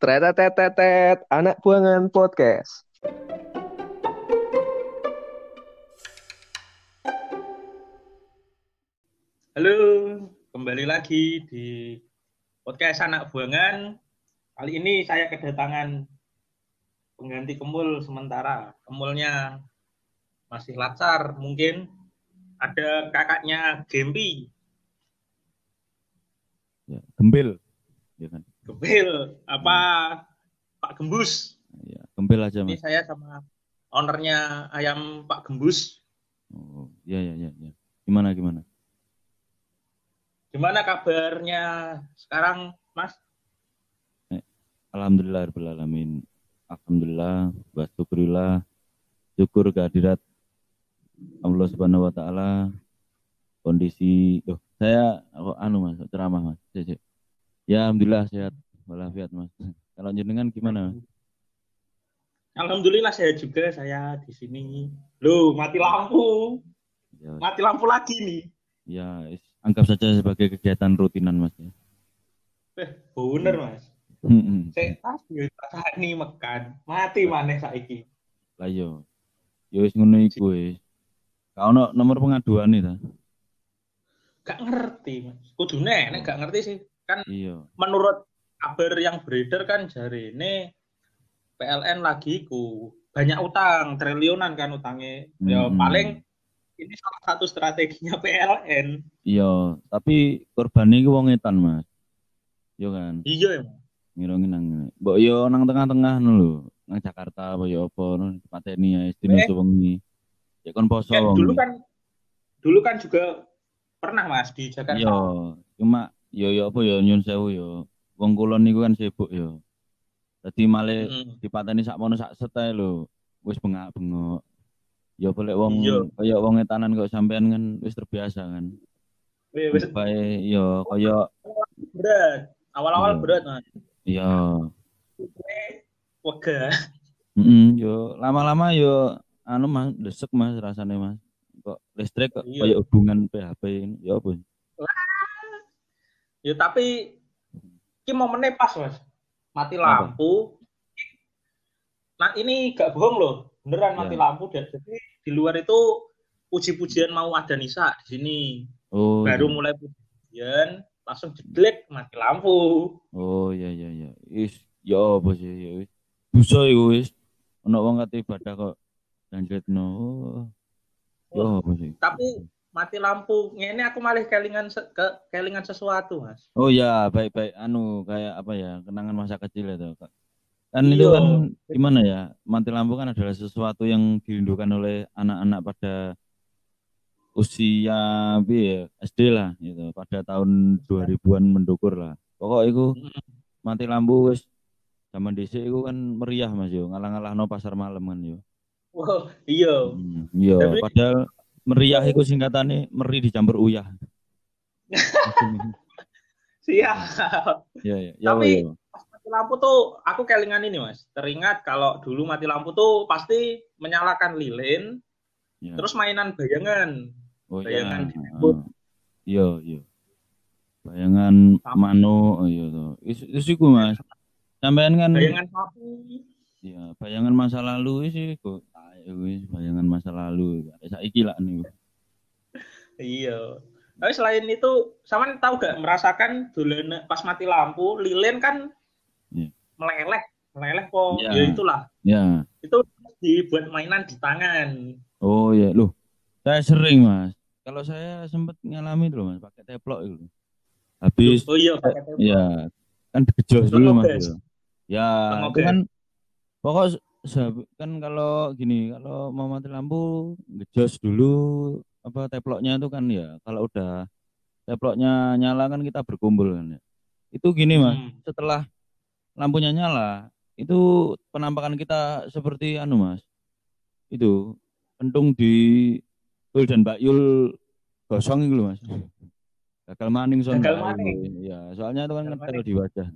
Tretetetetet, anak buangan podcast. Halo, kembali lagi di podcast anak buangan. Kali ini saya kedatangan pengganti kemul sementara. Kemulnya masih lancar, mungkin ada kakaknya Gempi, Ya, gembil. Ya kan? Gempil, apa Pak Gembus. Ya, gembil aja, Ini Mas. saya sama ownernya ayam Pak Gembus. Oh, ya ya ya ya. Gimana gimana? Gimana kabarnya sekarang, Mas? Alhamdulillah rabbil alamin. Alhamdulillah wa syukurillah. Syukur kehadirat Allah Subhanahu wa taala. Kondisi oh, saya oh, anu Mas, ceramah Mas. Cek, cek. Ya alhamdulillah sehat walafiat Mas. Kalau jenengan gimana? Alhamdulillah saya juga, saya di sini. Loh, mati lampu. Ya, Mati lampu lagi nih. ya anggap saja sebagai kegiatan rutinan Mas ya. Eh, bener, Mas. Saya tas saat ini mekan. Mati maneh saiki. Lah yo. Yo wis ngono iku wis. Ka ono nomor pengaduan nih ta? Gak ngerti, Mas. Kudune nek gak ngerti sih. Kan Iya. menurut kabar yang beredar kan jari ini PLN lagi ku banyak utang, triliunan kan utangnya. Ya Hmm. paling ini salah satu strateginya PLN. Iya, tapi korbannya iku wong etan, Mas. Yo kan, Iya, Mas. ngirongin nang. Mbok yo nang tengah-tengah ngono lho. Nang Jakarta apa yo apa ngono pateni ya istine Eh. wengi. Ya kon poso Ya, wong. dulu kan dulu kan juga pernah Mas di Jakarta. Iya, cuma yo yo apa yo nyun sewu yo. Wong kulon niku kan sibuk yo. Dadi male Mm. dipateni sak mono sak setae lho. Wis bengak-bengok. Ya boleh wong Iya. kaya wong etanan kok sampean kan wis terbiasa kan. Wis Bae yo kaya berat. Awal-awal Iya. berat, Mas. ya Wega. Mm, yo lama-lama yo anu mas desek mas rasanya mas kok listrik kok Iya. kayak hubungan PHP ini ya apa Ya tapi ki momennya pas, Mas. Mati lampu. Nah, ini gak bohong loh. Beneran mati Ya. lampu dan jadi di luar itu puji-pujian mau ada Nisa di sini. oh Baru iya. mulai pujian, langsung jeglek mati lampu. oh iya iya iya is ya apa sih ya wis dosa iku wis ono wong kate ibadah kok janjetno oh ya apa sih Tapi mati lampu ini aku malah kelingan se- ke kelingan sesuatu, Mas. oh ya baik-baik anu kayak apa ya kenangan masa kecil itu Kak. kan itu Iya. kan gimana ya mati lampu kan adalah sesuatu yang dirindukan oleh anak-anak pada usia ya, SD lah gitu pada tahun 2000-an mendukur lah pokok itu mati lampu wis zaman dhisik itu kan meriah Mas yo ngalah-ngalahno pasar malam kan yo Wah, iya. Hmm, iya padahal meriah itu singkatannya meri dicampur uyah Siap. ya ya ya Tapi- ya. mati lampu tuh aku kelingan ini mas teringat kalau dulu mati lampu tuh pasti menyalakan lilin ya. terus mainan bayangan Oh iya. Bayangan di Heeh. Iya, iya. Bayangan mano, oh iya tuh. Is is iku Mas. Sampean kan bayangan sapi iya, bayangan masa lalu sih kok wis bayangan masa lalu. Saiki lah nih. iya tapi selain itu sama tahu gak merasakan dulu pas mati lampu lilin kan Iya. meleleh meleleh kok Iya. ya itulah Ya. itu dibuat mainan di tangan Oh iya, loh. Saya sering, Mas. Kalau saya sempat ngalami dulu, Mas, pakai teplok itu. Habis oh iya pakai tembok. ya kan digejos dulu, Mas. Ya. Ya, itu kan pokok kan kalau gini, kalau mau mati lampu ngejos dulu apa teploknya itu kan ya. Kalau udah teploknya nyala kan kita berkumpul kan ya. Itu gini, Mas. Hmm. Setelah lampunya nyala, itu penampakan kita seperti anu, Mas. Itu kentung di Yul dan Mbak Yul gosong itu Mas. Gagal maning soalnya. Gagal maning. Iya, soalnya itu kan ngetel di wajah.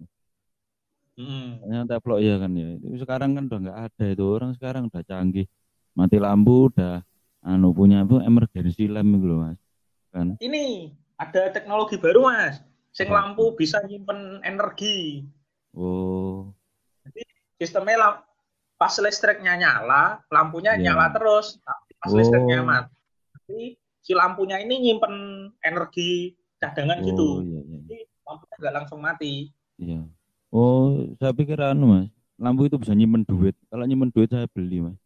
Hmm. Soalnya teplok ya kan ya. Itu sekarang kan udah nggak ada itu orang sekarang udah canggih. Mati lampu udah anu punya apa emergency lamp gitu loh, Mas. Kan. ini ada teknologi baru mas sing lampu bisa nyimpen energi Oh. sistemnya lam- pas listriknya nyala, lampunya Iya. nyala terus. Tapi pas Oh. listriknya mati, si lampunya ini nyimpen energi cadangan gitu. Oh iya iya. Jadi lampunya nggak langsung mati. Iya. Oh, saya pikir anu Mas, lampu itu bisa nyimpen duit. Kalau nyimpen duit saya beli Mas.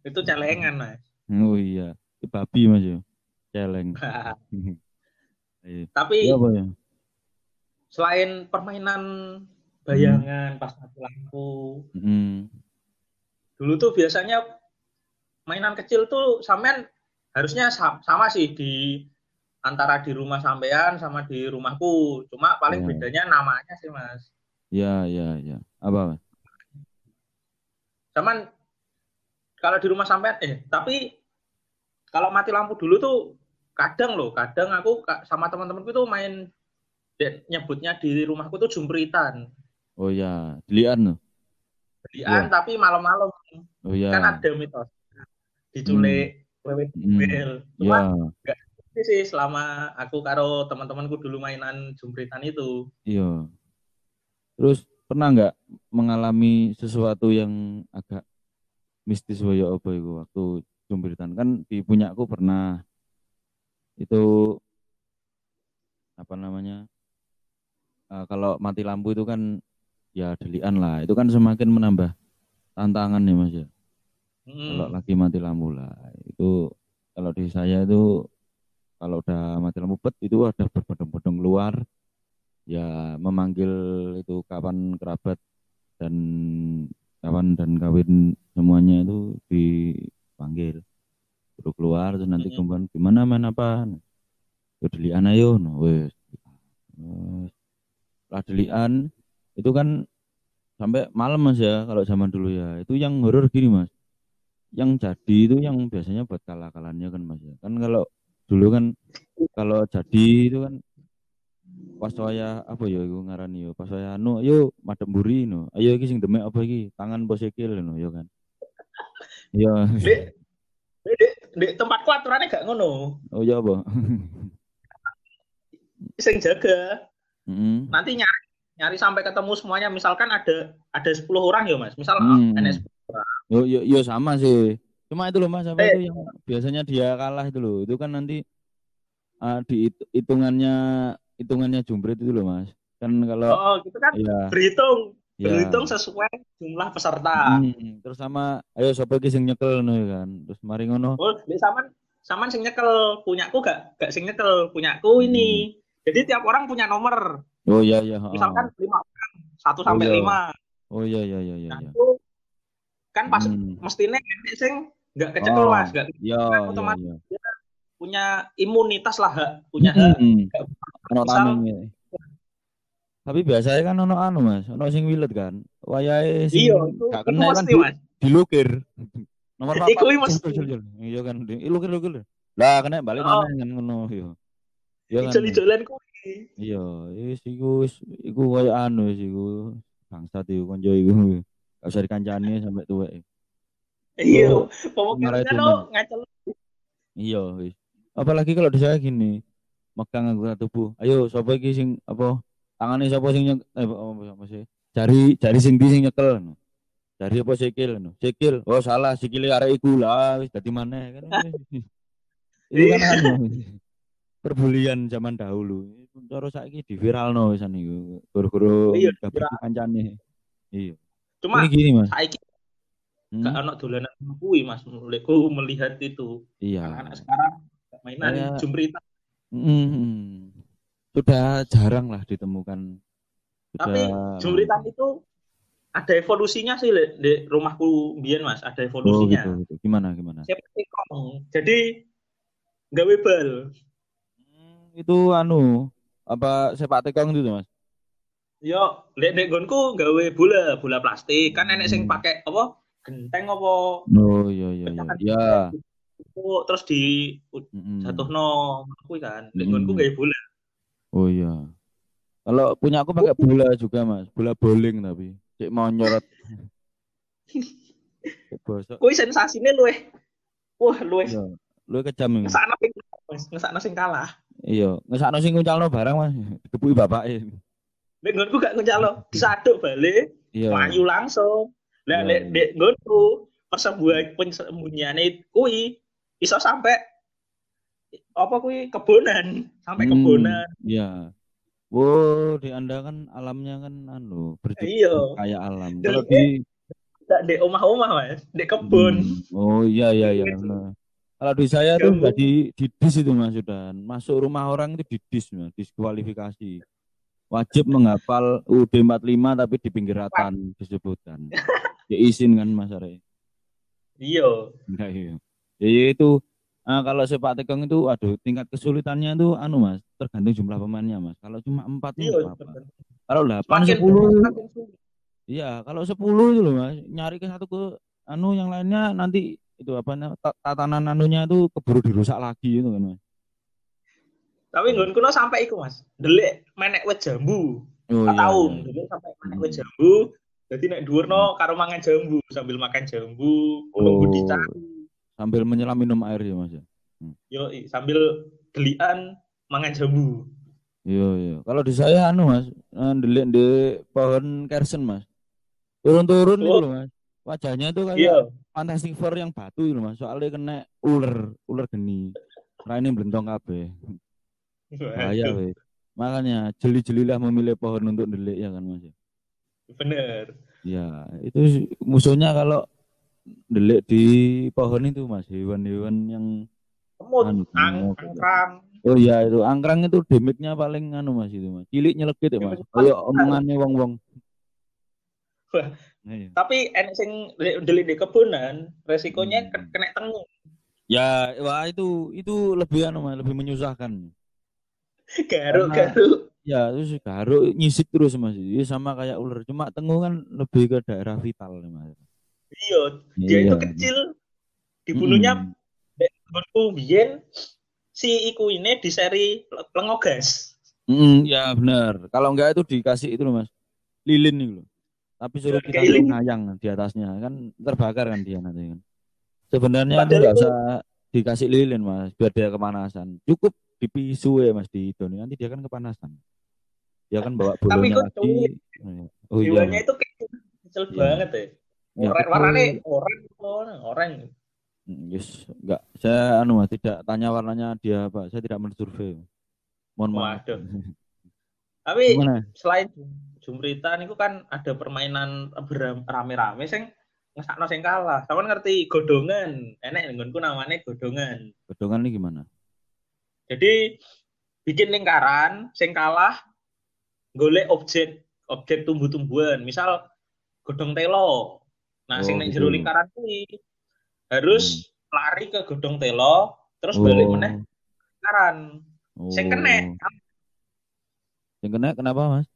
Itu celengan, Mas. Oh iya, Itu babi Mas ya. Celeng. Iya. Tapi Iya apa ya? selain permainan bayangan pas mati lampu, Hmm. dulu tuh biasanya mainan kecil tuh sampean harusnya sa- sama sih di antara di rumah sampean sama di rumahku. Cuma paling Iya. bedanya namanya sih, Mas. Iya iya iya. Apa Mas? Cuman kalau di rumah sampean eh tapi kalau mati lampu dulu tuh kadang loh, kadang aku sama teman-temanku tuh main nyebutnya di rumahku tuh jumpritan. Oh iya, dilian tuh. Belian tapi malam-malam Oh iya. kan ada mitos diculik wewe Hmm. bel. Iya. Cuma ini sih selama aku karo teman-temanku dulu mainan jumpritan itu. Iya. Terus pernah nggak mengalami sesuatu yang agak mistis waya apa itu waktu jumbritan kan di punyaku pernah. Itu apa namanya? Eh, kalau mati lampu itu kan ya delian lah. Itu kan semakin menambah tantangan ya mas ya. Hmm. kalau lagi mati lampu lah. Itu kalau di saya itu kalau udah mati lampu pet itu ada berbondong-bondong keluar ya memanggil itu kawan kerabat dan kawan dan kawin semuanya itu dipanggil. Suruh keluar terus nanti kemudian gimana main apa? Ya delian ayo. No wes. Setelah delian itu kan sampai malam mas ya kalau zaman dulu ya. Itu yang horor gini mas. Yang jadi itu yang biasanya buat kalah-kalannya kan mas ya. Kan kalau dulu kan kalau jadi itu kan pas waya apa ya iku ngarani yo pas waya anu ayo madem mburi no ayo iki sing demek apa iki tangan posekil no yo kan yo Dek, dek, dek, tempatku aturannya gak ngono. oh ya apa Sing jaga Mm-mm. nanti nyari nyari sampai ketemu semuanya. Misalkan ada ada 10 orang ya, Mas. Misal Hmm. ada 10 yo yo yo sama sih cuma itu loh mas apa Eh. itu yang biasanya dia kalah itu loh itu kan nanti ah, di hit- hitungannya hitungannya jumbrit itu loh mas kan kalau Oh, gitu kan ya berhitung, ya berhitung sesuai jumlah peserta. Mm, terus sama ayo sapa iki sing nyekel no ya kan terus mari ngono Oh, saman saman sing nyekel, punyaku gak gak sing nyekel, punyaku Hmm. ini. Jadi tiap orang punya nomor. oh iya iya. Misalkan 5 orang, 1 Oh, sampai iya. 5. oh iya iya iya iya Nah, iya itu kan pas Hmm. mestinya sing nggak kecekel Oh. mas, nggak iya kan iya otomatis iya punya imunitas lah, hak. punya hak. Mm, ono misal- ya. tapi biasanya kan ono anu mas ono sing wilet kan wayahe sing Iya, gak kena kan di, dilukir nomor papat Iku mesti. iya kan di- ilukir ilukir lah kena balik Oh. mana kan ngono iya iya kan Ijol-ijolan kuwi. iya wis iku wis iku koyo anu wis iku bangsat iku konco iku gak usah dikancani sampai tuwek Iya, itu, lo ngacel. Iya. Apalagi kalau di saya gini, megang anggota tubuh. Ayo, sapa iki sing apa? Tangane sapa sing nyek eh apa, sih? Jari jari sing di sing nyekel. no. Jari apa sikil no? Sikil. Oh, salah, sikile arek iku lah wis dadi maneh kan. Itu kan anu. Perbulian zaman dahulu. Cara saiki diviralno wisan iku. Guru-guru Iya, gabut kancane. Iya. Cuma Ini gini, Mas. saiki Hmm? gak ono dolanan kuwi mas, mulaiku melihat itu. Iya. Anak-anak sekarang mainan Kayak- jumpritan. Mm, sudah jarang lah ditemukan. Tapi Sudah jumpritan itu ada evolusinya sih Le. di rumahku biyen mas, ada Oh evolusinya. gitu, gitu. Gimana gimana? Jadi gawe bal. Hmm, itu anu apa sepak tekong itu Mas? Yo, lek nek nggonku gawe bola, bola plastik. Kan enek sing Hmm. pakai apa? Genteng apa? Oh iya iya iya. Ya. Itu terus di Mm-mm. jatuhno kuwi kan. Hmm. nggonku gawe bola. Oh iya. Kalau punya aku pakai bola juga Mas, bola bowling tapi cek mau nyorot. Kuwi sensasine luweh. Wah, luweh Iya. Lu kejam ini. ngesakno sing ngesakno sing kalah. Iya, ngesakno sing nguncalno barang Mas. Dikepuki bapake. Nek nggonku gak ngencalo, disaduk balik, Iya. melayu langsung. Lah Iya, lek iya. dek nggonku persembunyian persembunyiane kuwi iso sampai apa kuwi kebonan, sampai Hmm, kebonan. Iya. Wow, di Anda kan alamnya kan anu berjuta Iya. kayak alam. Kalau di Nggak dek omah-omah, Mas, dek kebun. Hmm, Oh iya iya iya Gitu. Kalau di saya tuh Ganggu. udah di di dis itu Mas sudah. Masuk rumah orang itu di dis Mas, diskualifikasi. Wajib menghafal UUD 45 tapi di pinggir ratan disebutkan. Ya izin kan Mas Are. Iya. Enggak iya. Ya itu ah, kalau sepak takraw itu aduh tingkat kesulitannya tuh anu Mas, tergantung jumlah pemainnya Mas. Kalau cuma empat Iya. apa-apa. Kalau 8 Semakin 10 semakin sulit. Iya, kalau 10 itu loh Mas, nyari ke satu ke anu yang lainnya nanti itu apa tatanan anunya itu keburu dirusak lagi itu kan Mas. Tapi nggon kuno sampai iku, Mas. Delik menek wit jambu. Oh iya. tahu, iya. delik sampai menek Hmm. wit jambu. Jadi nek dhuwurno karo mangan jambu, sambil makan jambu, Oh. dicari. Sambil menyelam minum air ya Mas ya. Yo i, sambil delian mangan jambu. Iya iya. Kalau di saya anu Mas, eh, ndelik di pohon kersen Mas. Turun-turun itu Oh. loh Mas. Wajahnya itu kayak Iya. Fantastic Four yang batu itu Mas. Soalnya kena ular, ular geni. Raine blentong kabeh. Bahaya weh. Makanya jeli-jelilah memilih pohon untuk ndelik ya kan Mas. Bener. Ya, itu musuhnya kalau ndelik di pohon itu Mas, hewan-hewan yang Semut, Anu, angkrang. Oh iya itu angkrang itu damage-nya paling anu Mas itu Mas. Cilik nyelekit ya Mas. Kayak paling omongannya wong-wong. Nah, iya. Tapi enek sing delik di kebunan, resikonya Hmm. ke- kena tengu. Ya, wah itu itu lebih anu Mas, lebih menyusahkan. Garuk-garuk. Ya, terus garuk nyisik terus Mas. Iya sama kayak ular, cuma tengu kan lebih ke daerah vital ya, Mas. Iya, dia Iya. itu kecil. Dibunuhnya. Menurutku biyen si iku ini di seri Lengogas. Mm, ya benar. Kalau enggak itu dikasih itu loh Mas. Lilin nih loh. Tapi suruh kita ngayang di atasnya kan terbakar kan dia nanti kan. Sebenarnya itu Padahal itu- usah dikasih lilin Mas biar dia kepanasan. Cukup dipisu ya Mas di itu nanti dia kan kepanasan. Dia kan bawa cuy, lagi. Oh iya. Itu kecil, kecil Iya. banget ya. Ya, Orang warnanya orang orang orang. Yes, enggak. Saya anu tidak tanya warnanya dia apa. Saya tidak mensurvei. Mohon maaf. Waduh. Tapi Gimana? selain jumritan itu kan ada permainan rame-rame sing ngesakno sing kalah. Sampeyan ngerti godongan. Enek nggonku namanya godongan. Gedongan ini gimana? Jadi bikin lingkaran sing kalah golek objek objek tumbuh-tumbuhan. Misal godong telo. Nah, sing Oh, ning gitu. jero lingkaran kuwi harus lari ke godong telo terus balik meneh lingkaran. Sing kena Yang kena kenapa mas?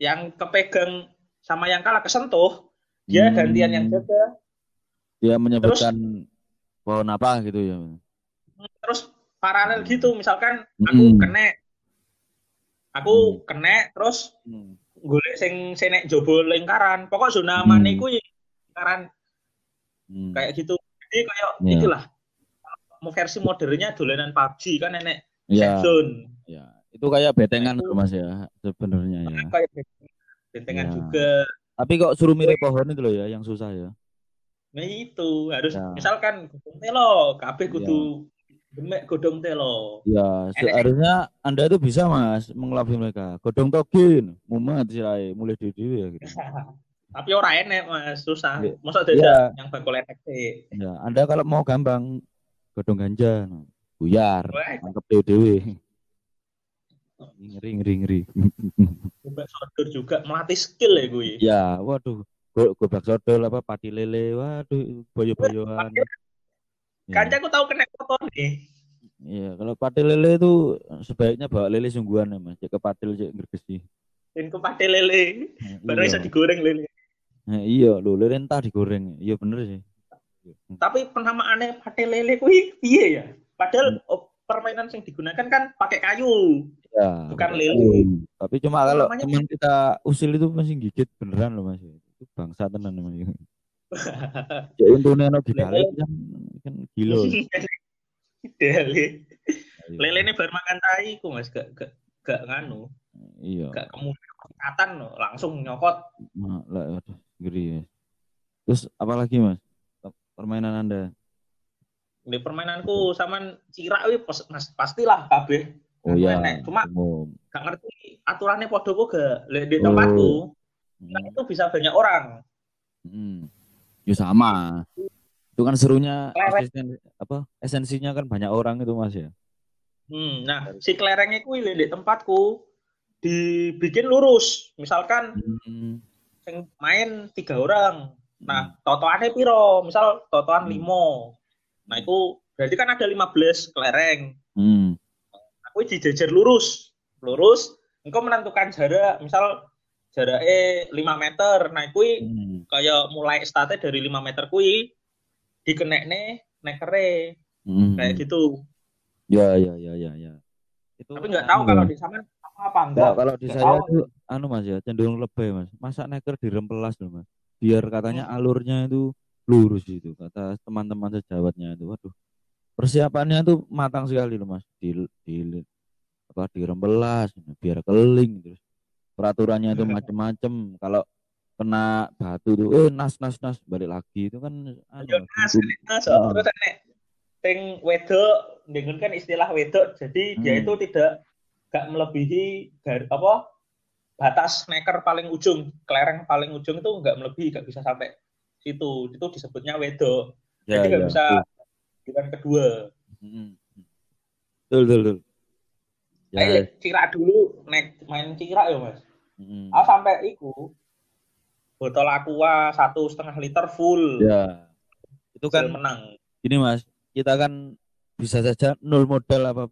yang kepegang sama yang kalah kesentuh, dia Hmm, gantian yang jaga. Dia menyebutkan pohon apa gitu ya. Terus paralel gitu, misalkan aku Hmm. kena aku kena terus golek sing senek jobo lingkaran. Pokok zona Hmm. aman iku lingkaran Hmm. kayak gitu. Jadi kayak Ya. itulah. Mau versi modernnya dolanan PUBG kan enek Ya, safe zone. ya. Itu kayak betengan itu- mas ya sebenarnya ya. Kayak bentengan Ya. juga. Tapi kok suruh milih pohon itu loh ya yang susah ya. Nah itu harus Ya. misalkan telo, kabeh Ya. kudu demek godong telo. Ya, seharusnya Anda itu bisa mas mengelabui mereka. Godong togin, mumet sirai, mulai di dewe ya gitu. Tapi ora enek Mas, susah. Iya. Masa ada yang bakal enek sih. Ya, Anda kalau mau gampang godong ganja, buyar, dewe dewe. Ngeri ngeri ngeri. Coba sodor juga melatih skill ya gue. Ya, waduh, go gobak sodol apa pati lele, waduh, boyo-boyoan. Ya. Kanca aku tahu kena foto nih. Iya, kalau pati lele itu sebaiknya bawa lele sungguhan ya, Mas. Cek ke patil cek gergesi. Dan ke pate lele. Baru Iya. bisa digoreng lele. Nah, iya, lho, lele entah digoreng. Iya bener sih. Tapi penamaannya pate lele kuwi piye ya? Padahal oh, permainan yang digunakan kan pakai kayu. Ya. Bukan lele. Tapi cuma kalau teman kita usil itu masih gigit beneran loh, Mas. Itu bangsa tenan Mas. Ya untune ono gidale kan kan gila. Lele. Iya. Lele ini baru makan tai ku Mas, gak gak gak nganu. Iya. Gak kemudian loh, langsung nyokot. Nah, lah, aduh, ngeri ya. Terus apalagi mas? Permainan anda? Di permainanku sama Cira wih mas- pastilah kabeh. Oh iya. Cuma umum. gak ngerti aturannya podo kok gak di Oh. tempatku. Nah, Hmm. itu bisa banyak orang. Hmm. Ya sama. Itu kan serunya apa esensinya kan banyak orang itu mas ya. Hmm, nah, si kuwi lek di tempatku dibikin lurus. Misalkan Hmm. main tiga orang. Hmm. Nah, totoannya piro? Misal totoan Hmm. limo. Nah, itu berarti kan ada 15 kelereng. Hmm. Aku dijejer lurus. Lurus, engkau menentukan jarak, misal jaraknya 5 meter. Nah, kuwi Hmm. kayak mulai startnya dari 5 meter kuwi dikenekne nekere Hmm. kayak gitu. Ya ya ya ya ya. Itu Tapi nggak tahu anu, kalau di sana apa apa enggak. Nggak, kalau di Nggak saya tahu. itu anu mas ya cenderung lebay mas. Masa neker dirempelas loh mas. Biar katanya Hmm. alurnya itu lurus itu kata teman-teman sejawatnya itu. Waduh. Persiapannya itu matang sekali loh mas. Di, di apa dirempelas biar keling terus. Peraturannya itu macem-macem. Kalau kena batu tuh eh nas nas nas balik lagi itu kan anu, Ya, Mas, Nas. Nas, Ah. terus nek wedok dengan kan istilah wedok jadi dia Hmm. itu tidak gak melebihi gar, apa batas neker paling ujung kelereng paling ujung itu nggak melebihi gak bisa sampai situ itu disebutnya wedok Ya, jadi nggak ya, bisa betul. giliran kedua Mm-mm. Betul, betul, betul. Ya, Ayo cira dulu nek main cira ya mas mm. ah sampai iku botol aqua satu setengah liter full ya. Itu kan menang gini mas, kita kan bisa saja nol modal apa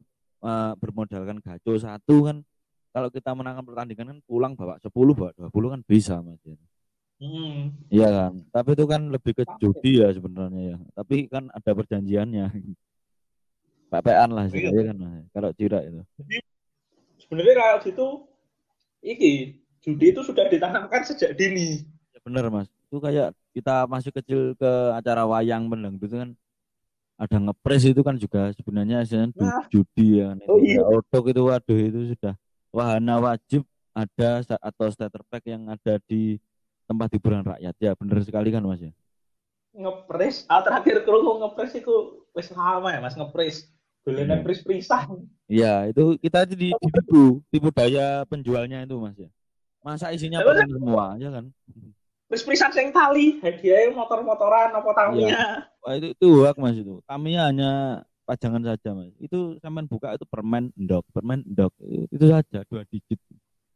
eh, bermodalkan gaco satu kan. Kalau kita menangkan pertandingan kan pulang bawa 10 bawa 20 kan bisa mas. ya. hmm. Iya kan. Tapi itu kan lebih ke judi ya sebenarnya ya. Tapi kan ada perjanjiannya. PPN lah sih, Iya. ya kan mas. Kalau cira itu. sebenarnya kalau gitu iki judi itu sudah ditanamkan sejak dini. Ya bener mas. Itu kayak kita masih kecil ke acara wayang menang itu kan. Ada ngepres itu kan juga sebenarnya hasilnya du- Nah. judi ya kan. Itu Oh, iya. Ya, odok itu waduh itu sudah wahana wajib. Ada atau starter pack yang ada di tempat hiburan rakyat. Ya bener sekali kan mas ya? Ngepres ah terakhir kalau ngepres itu wis lama ya mas ngepres dolanan Iya. pris prisan Iya itu kita di, ditipu tipu daya penjualnya itu mas ya masa isinya permen semua ya kan pris prisan sing tali hadiahnya motor-motoran apa Tamiya Wah itu itu hoak mas itu. Kami hanya pajangan saja mas. Itu sampean buka itu permen endok, permen endok itu, saja dua digit.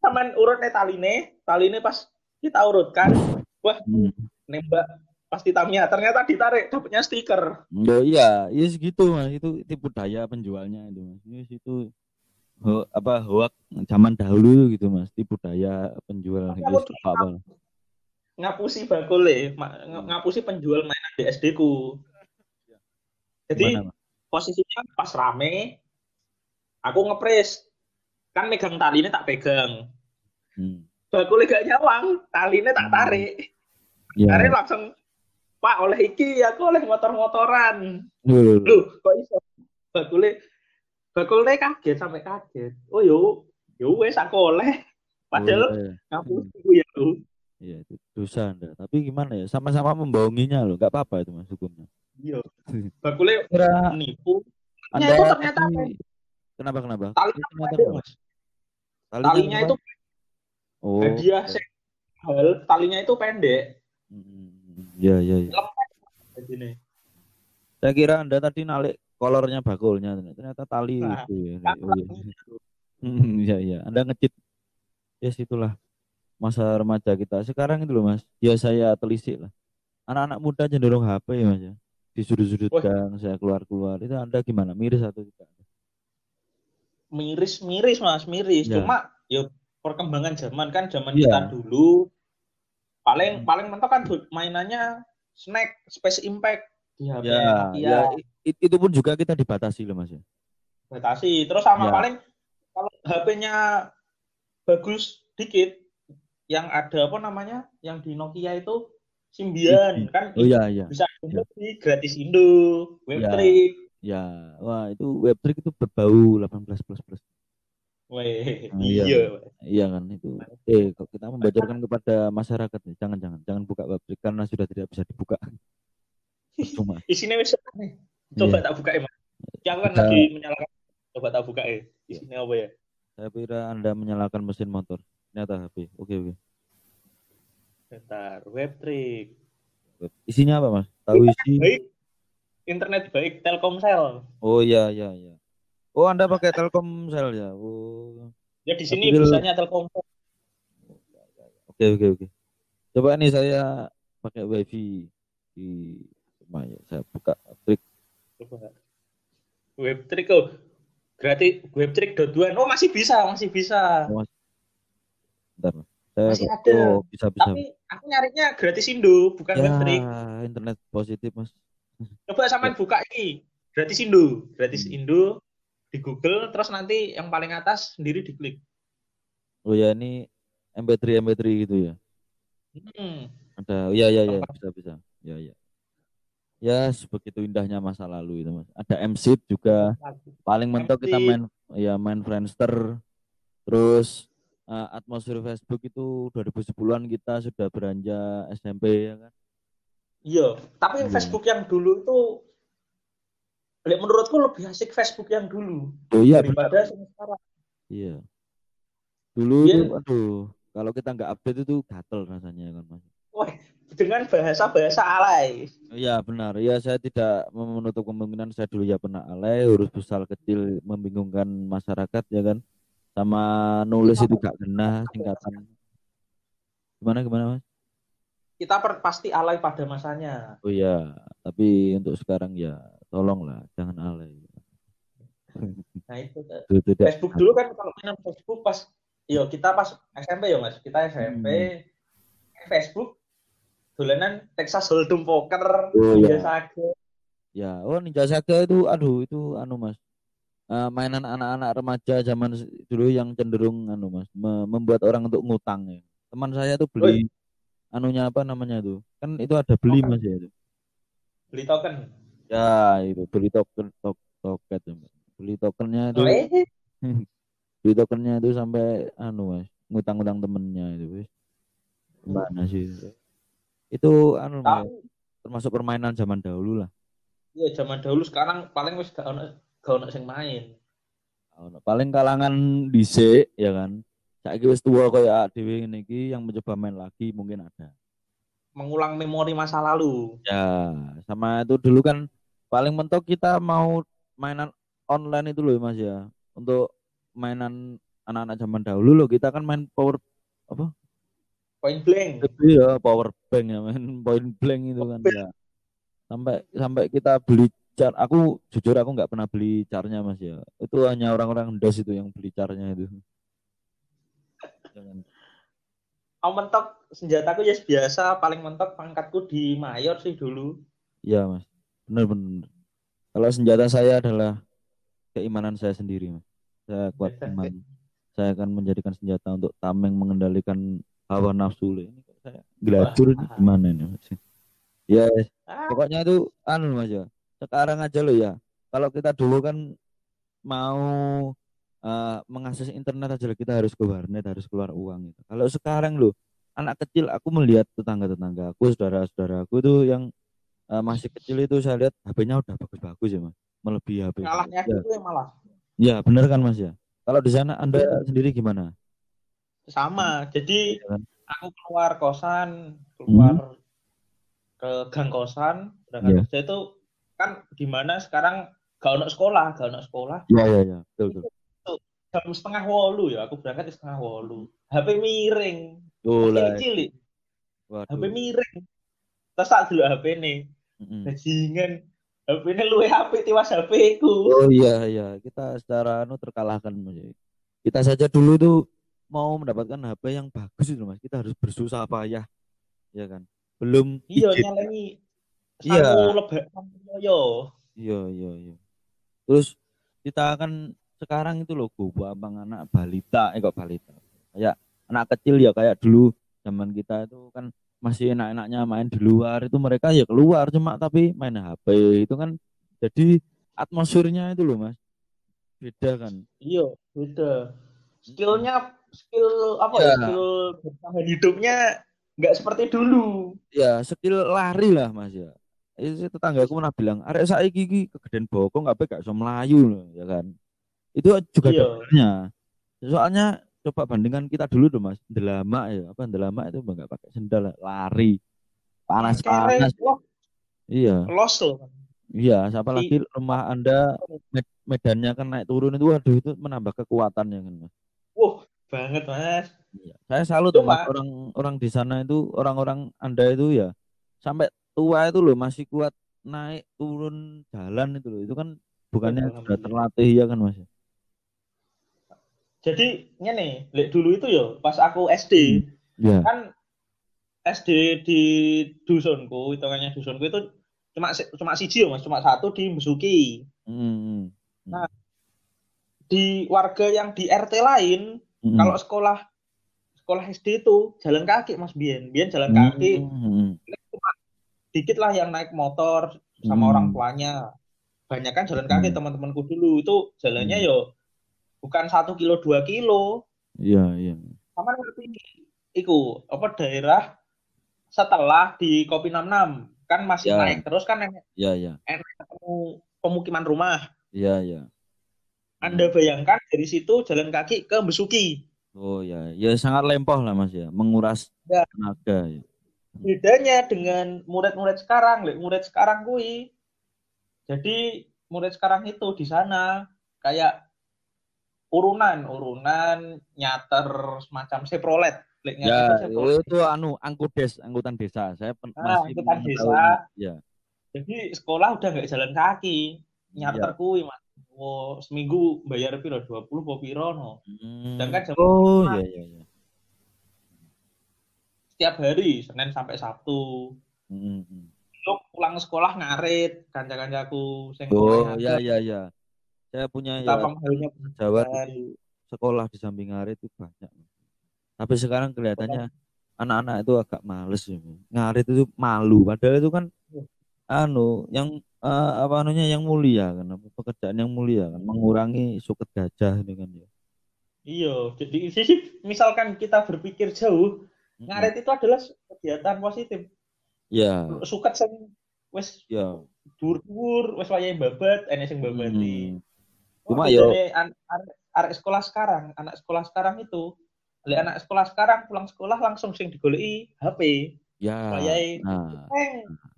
Saman urutnya taline taline pas kita urutkan wah Hmm. nembak pasti Tamiya ternyata ditarik dapatnya stiker Oh, iya, iya segitu mas. Itu tipu daya penjualnya itu mas. Yes, itu ho, apa hoak zaman dahulu gitu mas. Tipu daya penjual. Yes, aku apa ngapusi bakule ngapusi penjual mainan di SD ku jadi Gimana, Mas? posisinya pas rame aku ngepres kan megang tali ini tak pegang Hmm. bakule gak nyawang tali ini tak Hmm. tarik Ya. tarik langsung pak oleh iki aku oleh motor-motoran. Loh, lu kok iso? Bakule bakule kaget sampai kaget. Oh yo yo wes aku oleh. Padahal boleh. ngapusi ku ya lu. Iya, itu dosa anda. Tapi gimana ya? Sama-sama membohonginya loh. Nggak apa-apa itu mas hukumnya. iya. Bakule Kira nipu. Anda itu ternyata kenapa kenapa? talinya Itu ternyata pendek mas? Talinya itu Oh. hadiah sing hal talinya itu pendek. Hmm, Ya, ya, ya. lempet begini Saya kira Anda tadi nalik kolornya bakulnya, ternyata tali Nah, itu ya. Oh, iya. Hmm, Iya, iya. Anda ngecit. Yes, itulah masa remaja kita. Sekarang itu loh, Mas. Ya saya telisik lah. Anak-anak muda cenderung HP ya, Mas ya. Di sudut-sudut gang, saya keluar-keluar. Itu Anda gimana? Miris atau tidak? miris miris mas miris Ya. cuma ya perkembangan zaman kan zaman Iya. kita dulu paling Hmm. paling mentok kan mainannya snack space impact di HP Ya, ya i- itu pun juga kita dibatasi loh, Mas ya. batasi terus sama Ya. paling kalau HP-nya bagus dikit yang ada apa namanya yang di Nokia itu Symbian kan Oh iya, iya. bisa download di gratis Indo Ya. Webtrick Ya, wah itu web trick itu berbau 18 plus plus. Weh, iya. iya. Iya kan itu. Eh, kok kita membocorkan kepada masyarakat nih. Jangan jangan jangan buka website karena sudah tidak bisa dibuka. Cuma Isinya wis aneh. Coba tak buka ya. Ya, kan Iya. lagi menyalakan. Coba tak buka ya. Isinya apa ya? saya kira Anda menyalakan mesin motor. Ternyata HP. Oke oke. Bentar, web trick. Isinya apa mas? Tahu isi? Baik. Internet baik Telkomsel. Oh iya iya iya. Oh Anda pakai Telkomsel ya? Oh Ya di sini Tapi- bisanya Telkomsel. oke oke oke. Coba nih saya pakai wifi di rumah ya. Saya buka trik. Coba. Web trick oh. Gratis web trick doduan. Oh, masih bisa, masih bisa. Bentar. Mas. Saya Masih ada. Oh bisa bisa. Tapi aku nyarinya gratis Indo, bukan web trick. Ya internet positif mas. Coba sampean buka ini. Gratis Indo, gratis Indo di Google terus nanti yang paling atas sendiri diklik. Oh ya ini MP3 MP3 gitu ya. Hmm. Ada, iya iya iya bisa bisa. Ya ya. Ya sebegitu indahnya masa lalu itu mas. Ada MC juga. Paling mentok kita main ya main Friendster. Terus eh, atmosfer Facebook itu 2010-an kita sudah beranjak SMP ya kan. Iya, tapi Iya. Facebook yang dulu itu menurutku lebih asik Facebook yang dulu Oh iya daripada sekarang. Iya. Dulu Iya. tuh aduh kalau kita nggak update itu gatel rasanya kan mas. Wah, dengan bahasa-bahasa alay. Iya benar. Iya saya tidak menutup kemungkinan saya dulu ya pernah alay, huruf besar kecil membingungkan masyarakat ya kan. Sama nulis itu gak kena singkatan. Gimana gimana mas? Kita per- pasti alay pada masanya. Oh iya, tapi untuk sekarang ya tolonglah jangan alay. Nah itu Itu tidak. Facebook dulu kan kalau main Facebook pas Yo kita pas SMP ya mas, kita SMP Hmm. Facebook dolanan Texas Hold'em Poker, Oh, Ninja iya. Saga. Ya, oh Ninja Saga itu aduh itu anu Mas. Eh, mainan anak-anak remaja zaman dulu yang cenderung anu Mas, me- membuat orang untuk ngutang ya. Teman saya tuh beli anunya apa namanya tuh? Kan itu ada beli Token. Mas ya itu. beli token. Ya, itu beli token tok toket ya, Mas. Beli tokennya itu beli tokennya itu sampai anu Mas, ngutang-ngutang temennya itu wis. Gimana sih? Itu anu Mas, termasuk permainan zaman dahulu lah. ya zaman dahulu sekarang paling wis gak ono gak ono sing main. Ono. Paling kalangan dhisik ya kan. Saiki wis tua kayak dhewe ngene iki yang mencoba main lagi mungkin ada. Mengulang memori masa lalu. Ya, sama itu dulu kan paling mentok kita mau mainan online itu loh Mas ya. Untuk mainan anak-anak zaman dahulu loh kita kan main power Point blank. itu ya power bank ya main point blank itu kan ya. Sampai sampai kita beli car aku jujur aku nggak pernah beli carnya Mas ya. Itu hanya orang-orang dos itu yang beli carnya itu. Jangan Aku mentok senjataku ya biasa, paling mentok pangkatku di mayor sih dulu. Iya mas, benar benar. Kalau senjata saya adalah keimanan saya sendiri mas. Saya kuat iman. Saya akan menjadikan senjata untuk tameng mengendalikan hawa nafsu. Ini saya gelacur gimana ini mas? Ya Ah, pokoknya itu anu mas ya. Sekarang aja lo ya. Kalau kita dulu kan mau eh, mengakses internet aja kita harus ke warnet, harus keluar uang gitu. Kalau sekarang lo anak kecil, aku melihat tetangga-tetangga aku, saudara-saudaraku tuh yang eh, masih kecil itu saya lihat HP-nya udah bagus-bagus ya mas, melebihi HP. ngalahnya Ya, itu yang malah ya benar kan mas ya. Kalau di sana anda sendiri gimana? sama. Jadi kan? aku keluar kosan, keluar ke gang kosan, berangkat Iya. kerja itu kan gimana sekarang gak ono sekolah, gak ono sekolah. Ya ya ya, betul betul. Jam setengah wolu ya, aku berangkat di setengah wolu. HP miring, Oh kecil lah, kecil waduh. HP miring. Terus tak dulu HP nih, Mm-mm. bajingan. HP ini luwe HP tiwas HP ku. Oh iya iya, kita secara anu terkalahkan Mas. Kita saja dulu tuh mau mendapatkan HP yang bagus itu Mas, kita harus bersusah payah. Ya kan? Belum Iya izin. nyalengi. Iya. Yo. Iya iya iya. Terus kita kan sekarang itu loh gua abang anak balita, eh kok balita. Kayak anak kecil ya kayak dulu zaman kita itu kan masih enak-enaknya main di luar itu mereka ya keluar cuma tapi main HP itu kan jadi atmosfernya itu loh Mas. Beda kan. Iya, beda. skillnya skill apa ya, Ya. skill bertahan hidupnya nggak seperti dulu. Ya, skill lari lah Mas ya. Itu tetanggaku pernah bilang, arek saiki iki kegedean bokong kabeh gak iso melayu loh, ya kan. Itu juga Iya. Soalnya coba bandingkan kita dulu tuh Mas, ndelama ya, apa ndelama itu nggak pakai sendal, lari. Panas-panas. Kere, los, Iya. los loh. Iya, siapa lagi rumah Anda med- medannya kan naik turun itu waduh itu menambah kekuatan ya kan Mas. Wah, banget mas. Iya. Saya salut tuh Mas, orang orang di sana itu orang-orang Anda itu ya sampai tua itu loh masih kuat naik turun jalan itu loh. Itu kan bukannya sudah Alhamdulillah. terlatih ya kan Mas? Jadi nih, lek dulu itu ya pas aku SD Iya. kan SD di dusunku, hitungannya dusunku itu cuma cuma siji ya mas, cuma satu di Besuki. Mm, Nah, Di warga yang di RT lain, mm, kalau sekolah sekolah SD itu jalan kaki mas Bian, Bian jalan kaki, mm, dikit lah yang naik motor sama Hmm. orang tuanya. Banyak kan jalan kaki Hmm. teman-temanku dulu itu jalannya Hmm. yo bukan satu kilo dua kilo, Iya, iya. sama ngerti iku apa daerah setelah di Kopi 66 kan masih Ya. naik terus kan enak Iya, iya. ketemu pemukiman rumah. Iya, iya. Anda bayangkan dari situ jalan kaki ke Besuki. Oh ya, ya sangat lempoh lah Mas ya, menguras Ya. tenaga ya. Bedanya dengan murid-murid sekarang, Lek, murid sekarang kui. Jadi murid sekarang itu di sana kayak urunan, urunan nyater semacam seprolet. Ya, seprolet. itu anu angkudes, angkutan desa. Saya pen- Ah, masih angkutan desa. Ya. Jadi sekolah udah nggak jalan kaki, nyater Ya. kui mas. Oh, seminggu bayar piro 20 po piro no. Hmm. Sedangkan jam Oh, iya iya iya. Setiap hari Senin sampai Sabtu. Hmm, hmm. Lu pulang sekolah ngarit kanca-kancaku sing Oh, iya iya iya. Saya punya ya Betapa Jawa itu sekolah di samping ngarit itu banyak. Tapi sekarang kelihatannya anak-anak itu agak males ya. Ngarit itu malu, padahal itu kan anu yang eh, apa anunya yang mulia kan, pekerjaan yang mulia kan, mengurangi suket gajah kan ya. Iya, jadi sih misalkan kita berpikir jauh, Mm-mm. ngarit itu adalah kegiatan positif. Ya, Suket sing wis ya. dhuwur-dhuwur, wis wayahe babat, enek sing babati. Hmm. Cuma yo- bedane an- arek arek sekolah sekarang, anak sekolah sekarang itu, lek anak sekolah sekarang pulang sekolah langsung sing digoleki HP, Ya. wayahe Nah,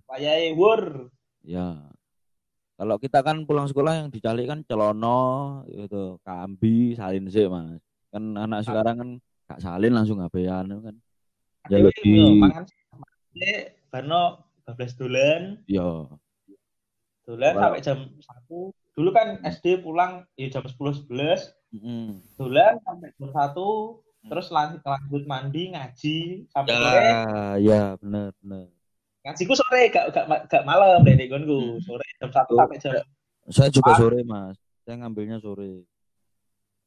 wayahe wur. ya. Kalau kita kan pulang sekolah yang dicari kan celono, itu kambi, salin sih mas. Kan anak sekarang kan gak salin langsung HP-an kan. Ya lebih- barno 12 dolan, Ya, dolan sampai jam 1. Dulu kan SD pulang ya jam 10 11, Mm-mm. dolan sampai jam 1, terus lanjut, lanjut mandi ngaji sampai sore. ya, ya benar benar. Ngajiku sore gak gak gak malam deh di gonku. Hmm. Sore jam 1 Oh, sampai jam Saya juga Ah. sore mas. Saya ngambilnya sore.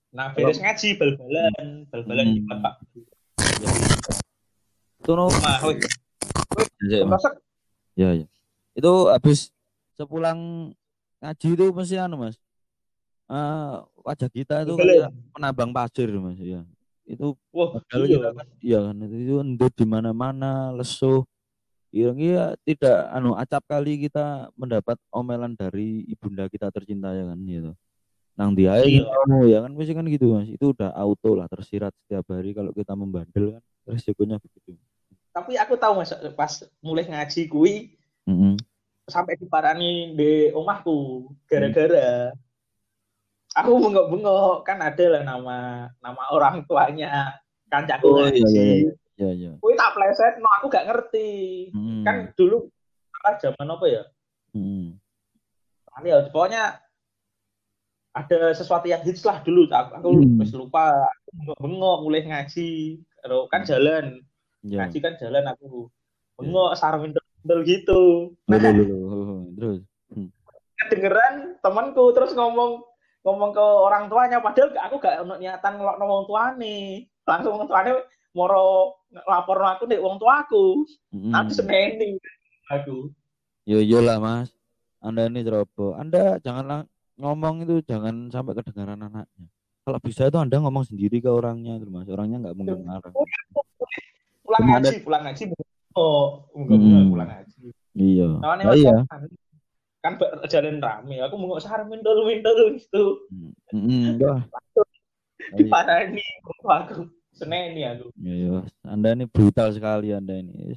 Nah, beres ngaji bal-balan, bal-balan Hmm. di Pak. Itu no. Nah, Ya, Ya, ya. Itu habis sepulang ngaji itu mesti anu mas. Eh, wajah kita itu kayak penambang pasir mas. Ya. Itu Wah, Padahal iya. kita kan, iya kan itu, itu endut di mana-mana, lesuh. Iya, iya tidak anu acap kali kita mendapat omelan dari ibunda kita tercinta ya kan gitu. Nang dia Iya. kamu ya kan mesti kan gitu Mas. Itu udah auto lah tersirat setiap hari kalau kita membandel kan resikonya begitu. Tapi aku tahu Mas pas mulai ngaji kui Mm-mm. Sampai diparani di omahku gara-gara aku bengok-bengok kan ada lah nama nama orang tuanya kancaku Oh iya iya iya. Iya iya. Kui tak pleset, no aku gak ngerti. Mm-mm. Kan dulu apa zaman apa ya? Mm-mm. Nanti ya, pokoknya ada sesuatu yang hits lah dulu. Aku, aku Hmm. lupa. Aku bengok mulai ngaji. Kan jalan, Iya. ngaji kan jalan aku. Bengok sarung indel gitu. Loh, Nah, loh, loh, loh. Terus. kedengeran temanku terus ngomong ngomong ke orang tuanya padahal aku gak ono niatan ngelokno wong tuane. Langsung tuane moro lapor aku nek wong tuaku. Mm-mm. Aku seneni aku. Yo yo lah mas, Anda ini ceroboh. Anda janganlah ngomong itu jangan sampai kedengaran anaknya. kalau bisa itu anda ngomong sendiri ke orangnya itu mas orangnya nggak mungkin marah Oh, pulang ngaji, pulang ngaji. Oh, enggak Hmm. pulang ngaji. iya Nah, iya kan, berjalan rame. Aku mau sar mindol mindol itu. Mm, wah. Di Iya, ini aku seneni aku. iya. anda ini brutal sekali anda ini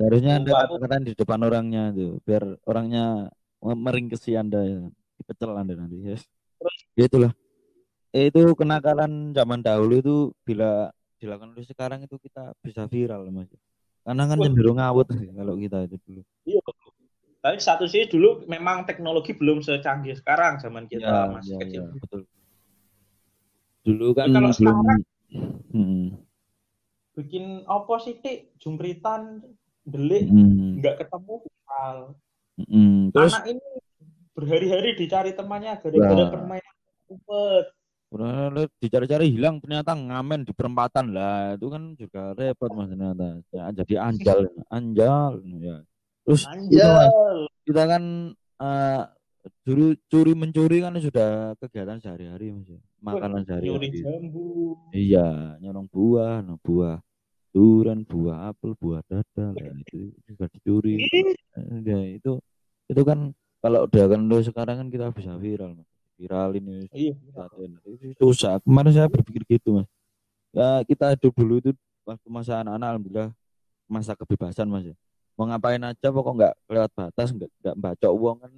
harusnya anda katakan di depan orangnya tuh biar orangnya meringkesi anda ya dipecel anda nanti yes. Ya itulah Eh, itu kenakalan zaman dahulu itu bila dilakukan oleh sekarang itu kita bisa viral mas karena kan cenderung ngawut kalau kita itu dulu Iya. Tapi satu sih dulu memang teknologi belum secanggih sekarang zaman kita ya, masih ya, kecil. ya, betul dulu kan kalau belum sekarang- Hmm, Bikin apa sih tik jumpritan delik hmm, nggak ketemu viral. hmm. terus Anak ini berhari-hari dicari temannya gara-gara Nah. permainan umpet. Udah dicari-cari hilang ternyata ngamen di perempatan. Lah itu kan juga repot mas ternyata. Ya, jadi anjal anjal ya. Terus itu, Anjal. kita kan eh, dulu curi mencuri kan sudah kegiatan sehari-hari mas ya. makanan sehari-hari. jambu. iya nyolong buah no buah durian buah apel buah dada lah itu juga dicuri. Ya itu itu kan kalau udah kan sekarang kan kita bisa viral mas viral ini Iya. Susah. Kemarin saya berpikir gitu, Mas. Ya, kita hidup dulu itu waktu masa anak-anak alhamdulillah masa kebebasan, Mas. ya. Mau ngapain aja pokok nggak lewat batas, nggak nggak bacok uang kan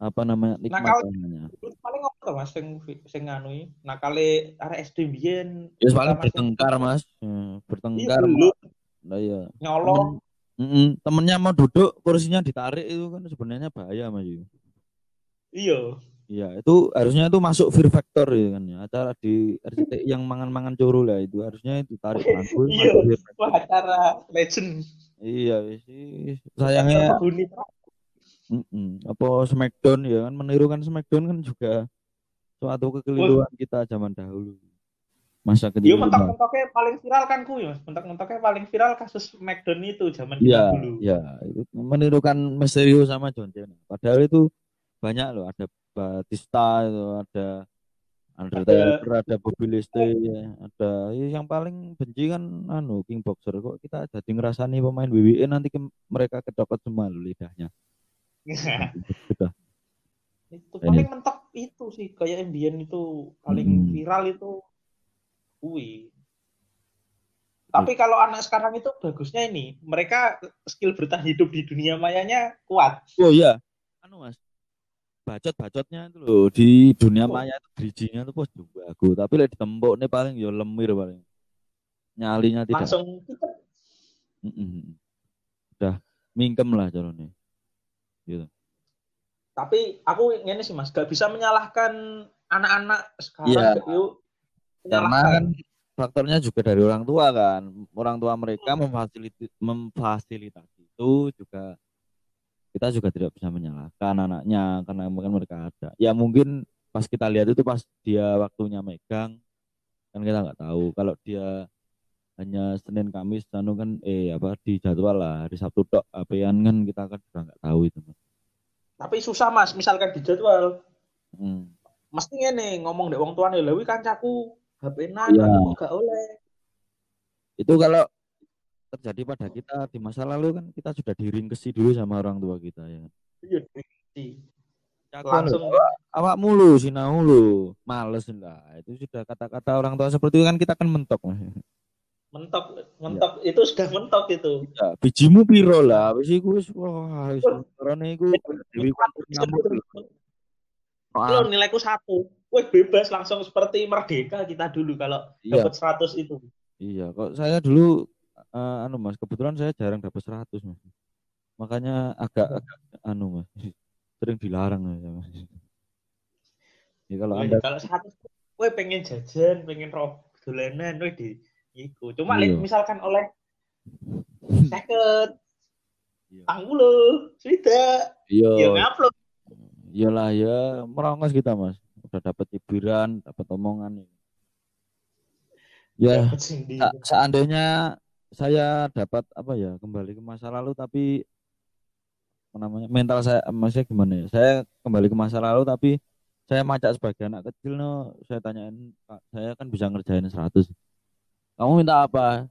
apa namanya nikmat Nakal. namanya. Paling apa Mas sing sing anu iki? Nakale arek SD biyen. Ya paling bertengkar, Mas. Ya, Iya, bertengkar. dulu Nah, iya. nyolong. Mm-mm, temennya mau duduk kursinya ditarik itu kan sebenarnya bahaya, Mas. Yu. Iya. Iya, itu harusnya itu masuk Fear Factor ya kan ya. Acara di RCTI yang mangan-mangan curu lah itu harusnya itu tarik rangkul Iya. acara legend. Iya sih. Sayangnya Penghuni mm-mm. apa Smackdown ya kan menirukan Smackdown kan juga suatu kekeliruan kita zaman dahulu. Masa Iya, kecil. mentok-mentoknya paling viral kan ku ya. Mentok-mentoknya paling viral kasus McDonald itu zaman Iya, dulu. iya, itu menirukan Mysterio sama John Cena. Padahal itu banyak loh, ada Batista itu, ada Undertaker, ada Bobby Lashley, ya, ada. Ya, yang paling benci kan anu King Boxer. Kok kita jadi ngerasani pemain WWE nanti ke- mereka kedokot semua lidahnya. Itu Ini. paling mentok itu sih kayak Indian itu paling Hmm. viral itu. Kui tapi kalau anak sekarang itu bagusnya ini mereka skill bertahan hidup di dunia mayanya kuat. Oh iya, anu mas, bacot-bacotnya itu loh di dunia Oh. maya itu bridgingnya tuh pos bagus, tapi lek ditembok nih paling ya lemir paling, nyalinya tidak, langsung Mm-mm. udah mingkem lah calonnya, gitu. tapi aku ini sih mas. Gak bisa menyalahkan anak-anak sekarang Iya. yuk Karena kan faktornya juga dari orang tua kan, orang tua mereka memfasilitasi, memfasilitasi itu juga kita juga tidak bisa menyalahkan anaknya karena mungkin mereka ada. Ya mungkin pas kita lihat itu pas dia waktunya megang kan kita nggak tahu. Kalau dia hanya Senin Kamis anu kan eh apa di jadwal lah hari Sabtu tok apean kan kita kan juga nggak tahu itu. Mas. tapi susah mas misalkan di jadwal Hmm. mesti ini ngomong dek wong tuane lewi kancaku HP-nan Iya. aku gak oleh Itu kalau terjadi pada kita di masa lalu kan kita sudah diringkesi dulu sama orang tua kita ya. kan. iya langsung awak, mulu sinau lu. Males lah itu sudah kata-kata orang tua seperti itu kan kita kan mentok mentok mentok. Itu sudah mentok itu. Ya, bijimu piro lah? Wis iku wis wah wis. Karone iku dewi Lo nilaiku satu. Wih bebas langsung seperti merdeka kita dulu kalau iya. dapat 100 itu. iya kok saya dulu eh, anu Mas kebetulan saya jarang dapat 100 Mas makanya agak, agak anu Mas sering dilarang ya Mas ya kalau Wih, anda kalau 100 wih pengen jajan, pengen rob dolanan wih di iku. Cuma Iya. misalkan oleh seket Iya. tanggulo, sudah, ya iya ngupload. iyalah ya merongos kita Mas udah dapat hiburan dapat omongan ya. Sa- seandainya saya dapat apa ya kembali ke masa lalu tapi namanya mental saya maksudnya gimana ya saya kembali ke masa lalu tapi saya macak sebagai anak kecil no, saya tanyain Pak, saya kan bisa ngerjain 100. Kamu minta apa?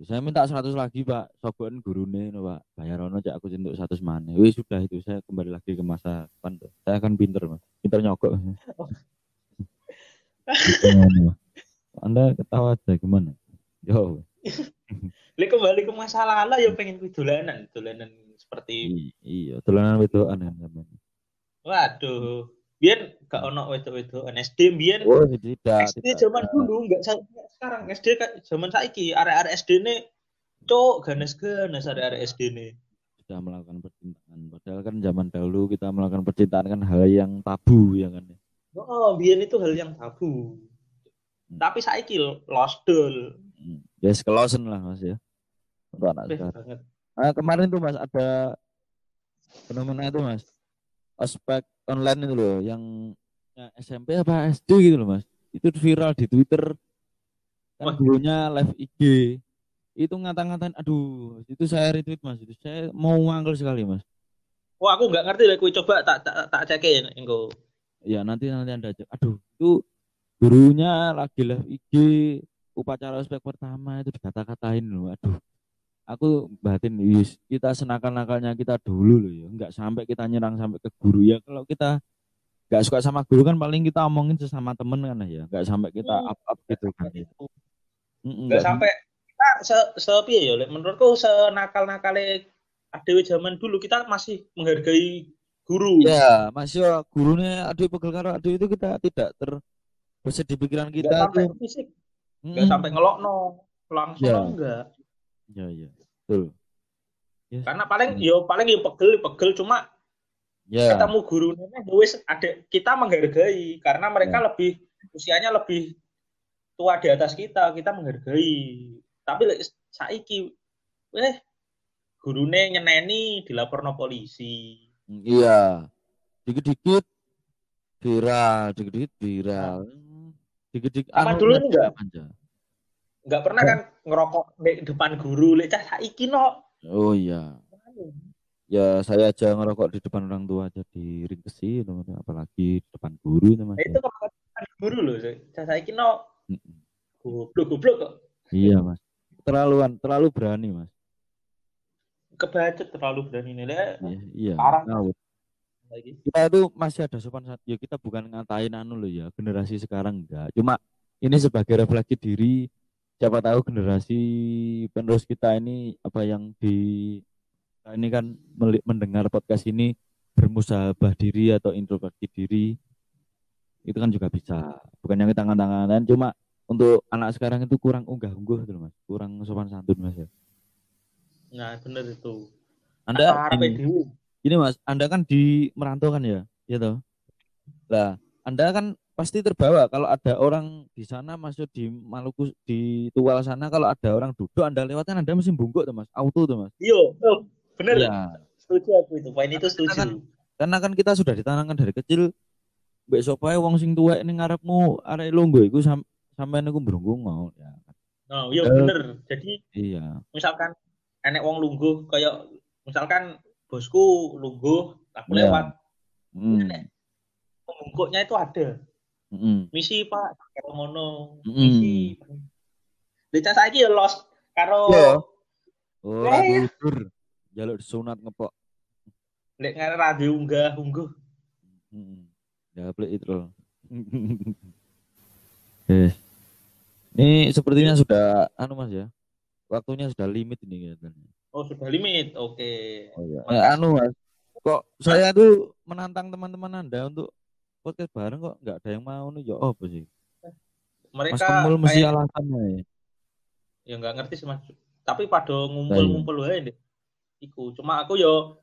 Saya minta 100 lagi, Pak. Sogokan gurune no, Pak. Bayar ono cak aku untuk 100 mana. Wih, sudah itu saya kembali lagi ke masa depan tuh. Saya akan pinter, Mas. Pinter nyogok. Gimana, Mas? Anda ketawa aja gimana? Yo. Lek kembali ke masa lalu ya pengen kuwi dolanan, dolanan seperti Iya, dolanan wedokan kan sampean. waduh. Biyen gak ono wedok-wedok SD biyen Oh, tidak. SD tidak. zaman dulu enggak sekarang SD zaman saiki arek-arek SD ne cok ganes-ganes arek-arek SD ne. sudah melakukan percintaan. Padahal kan zaman dahulu kita melakukan percintaan kan hal yang tabu ya kan. Oh, biyen itu hal yang tabu. Tapi saiki lost doll. Hmm. Ya sekelosen lah Mas ya. Untuk anak sekarang. Nah, kemarin tuh Mas ada fenomena itu Mas. Ospek online itu loh yang ya, SMP apa SD gitu loh Mas. Itu viral di Twitter. Kan dulunya live IG. Itu ngata-ngatain aduh, itu saya retweet Mas. Itu saya mau ngangkel sekali Mas. Wah, aku nggak ngerti lek kuwi coba tak tak tak cekin engko. Ya nanti nanti anda cek. Aduh itu gurunya lagi live IG upacara ospek pertama itu dikata-katain loh. Aduh aku batin yus kita senakal-nakalnya kita dulu loh ya. Nggak sampai kita nyerang sampai ke guru ya. Kalau kita nggak suka sama guru kan paling kita omongin sesama temen kan ya. Nggak sampai kita Hmm. up up gitu kan. Mm-mm, Nggak sampai kita se, se piye ya, menurutku senakal-nakale adewe zaman dulu kita masih menghargai guru. Ya, Mas yo gurunya aduh pegel karo aduh itu kita tidak ter di pikiran Nggak kita sampai tuh. fisik, nggak sampai ngelokno, langsung Ya. enggak. Ya, ya. Betul. Ya. Karena paling yo paling yo pegel pegel cuma Ya. ketemu guru nenek wis ada kita menghargai karena mereka Ya. lebih usianya lebih tua di atas kita kita menghargai tapi saiki eh gurune nyeneni dilaporno polisi Iya. Dikit-dikit viral, dikit-dikit viral. Dikit-dikit Sama anu dulu enggak? manja. nggak pernah kan ngerokok di depan guru lek cah saiki no Oh iya. Ya saya aja ngerokok di depan orang tua aja diringkesi teman apalagi di depan guru itu Mas. Nah, itu kalau depan guru loh cah saiki no goblok goblok kok Iya, Mas. Terlaluan, terlalu berani, Mas. kebacut terlalu berani nih lek Iya, iya. Parah. ngawur. Lagi Kita itu masih ada sopan santun. Ya kita bukan ngatain anu loh ya, generasi sekarang enggak. Cuma ini sebagai refleksi diri siapa tahu generasi penerus kita ini apa yang di ini kan mendengar podcast ini bermusabah diri atau introspeksi diri itu kan juga bisa bukan yang tangan-tanganan cuma untuk anak sekarang itu kurang unggah ungguh gitu loh mas kurang sopan santun mas ya nah bener itu anda ini. Ini mas anda kan di merantau kan ya ya toh lah anda kan pasti terbawa kalau ada orang di sana masuk di Maluku di Tual sana kalau ada orang duduk anda lewat kan anda mesti bungkuk tuh mas auto tuh mas Iya, oh, bener. ya Setuju aku itu. Poin itu setuju. Karena karena kan kita sudah ditanamkan dari kecil sapa ae wong sing tuwek ning ngarepmu arek lungguh iku sam sampean iku brunggung mau ya Oh, iya Eh. bener. Jadi iya misalkan enek wong lungguh kayak misalkan bosku lungguh, aku Iya. lewat, mm. Enek. pembungkuknya itu ada. Mm. Misi Pak, karo ngono. Mm. Misi. Deca saiki ya lost karo Iya. ora Eh. gudur jaluk disunat ngepok lek ngare ra diunggah ungguh. Mm. ya plek itu loh Yes. Ini sepertinya sudah anu Mas ya. Waktunya sudah limit ini kelihatannya. Oh, sudah limit. Oke. Oh iya. Anu Mas. Kok saya tuh menantang teman-teman Anda untuk podcast bareng kok nggak ada yang mau nih ya apa sih? Mas Mereka Kemul mesti kayak alasannya ya. ya nggak ngerti sih Mas. Tapi pada ngumpul-ngumpul wae deh. Iku. Cuma aku yo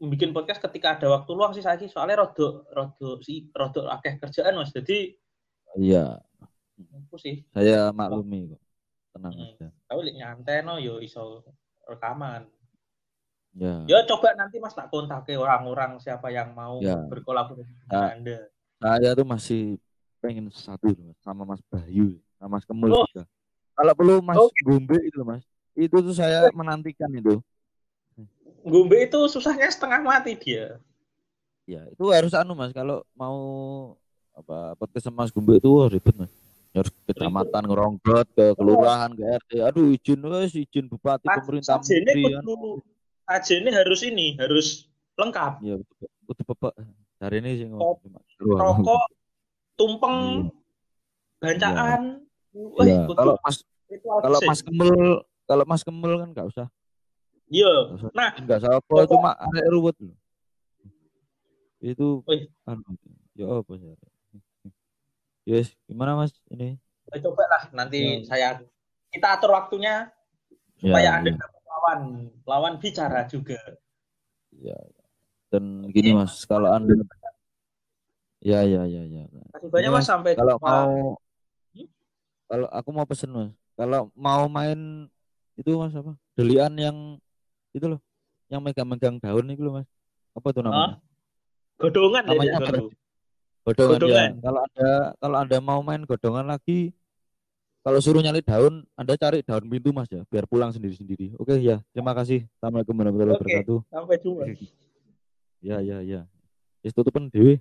bikin podcast ketika ada waktu luang sih saiki soalnya rodo rodo si rodo akeh kerjaan Mas. Jadi Iya, aku sih saya maklumi kok. Tenang Hmm. aja. tapi lek nyantai no yo iso rekaman. Ya. Ya coba nanti Mas tak kontake orang-orang siapa yang mau Ya. berkolaborasi dengan Anda. Saya tuh masih pengen satu sama Mas Bayu, sama Mas Kemul Oh. juga. Kalau perlu Mas Oke. Gombe itu Mas. Itu tuh saya menantikan itu. Gombe itu susahnya setengah mati dia. Ya, itu harus anu Mas kalau mau apa podcast sama Mas Gumbe itu wah, ribet Mas. Ya, Harus ke kecamatan ngeronggot ke kelurahan ke RT. Aduh izin wes izin bupati pemerintah menteri kan. kudu sajene harus ini, harus lengkap. Ya betul. Bebek. Hari ini sih Rokok, tumpeng, bancaan. Wah, Ya, kudu kalau Mas kalau. Mas Kemul kalau Mas Kemul kan nggak usah Iya. Nah, nggak usah apa cuma arek ruwet. Itu Wih. anu ya apa sih? Yes, gimana Mas ini? ya coba lah nanti Ya. saya kita atur waktunya Ya, supaya ya. Anda dapat lawan, lawan bicara juga. Ya. Dan gini Mas, kalau Anda Ya ya ya ya. Kasih banyak Ini, Mas sampai Kalau jumpa. mau Hmm? kalau aku mau pesen Mas, kalau mau main itu Mas apa? Delian yang itu loh, yang megang-megang daun itu loh Mas. Apa tuh namanya? godongan Namanya ya, apa? Bro. Godongan, Godongan. ya. Kalau ada kalau Anda mau main godongan lagi kalau suruh nyali daun, Anda cari daun pintu Mas ya, biar pulang sendiri-sendiri. Oke ya, terima kasih. Assalamualaikum warahmatullahi Oke. wabarakatuh. Sampai jumpa. Ya ya ya. Wis tutupen dhewe.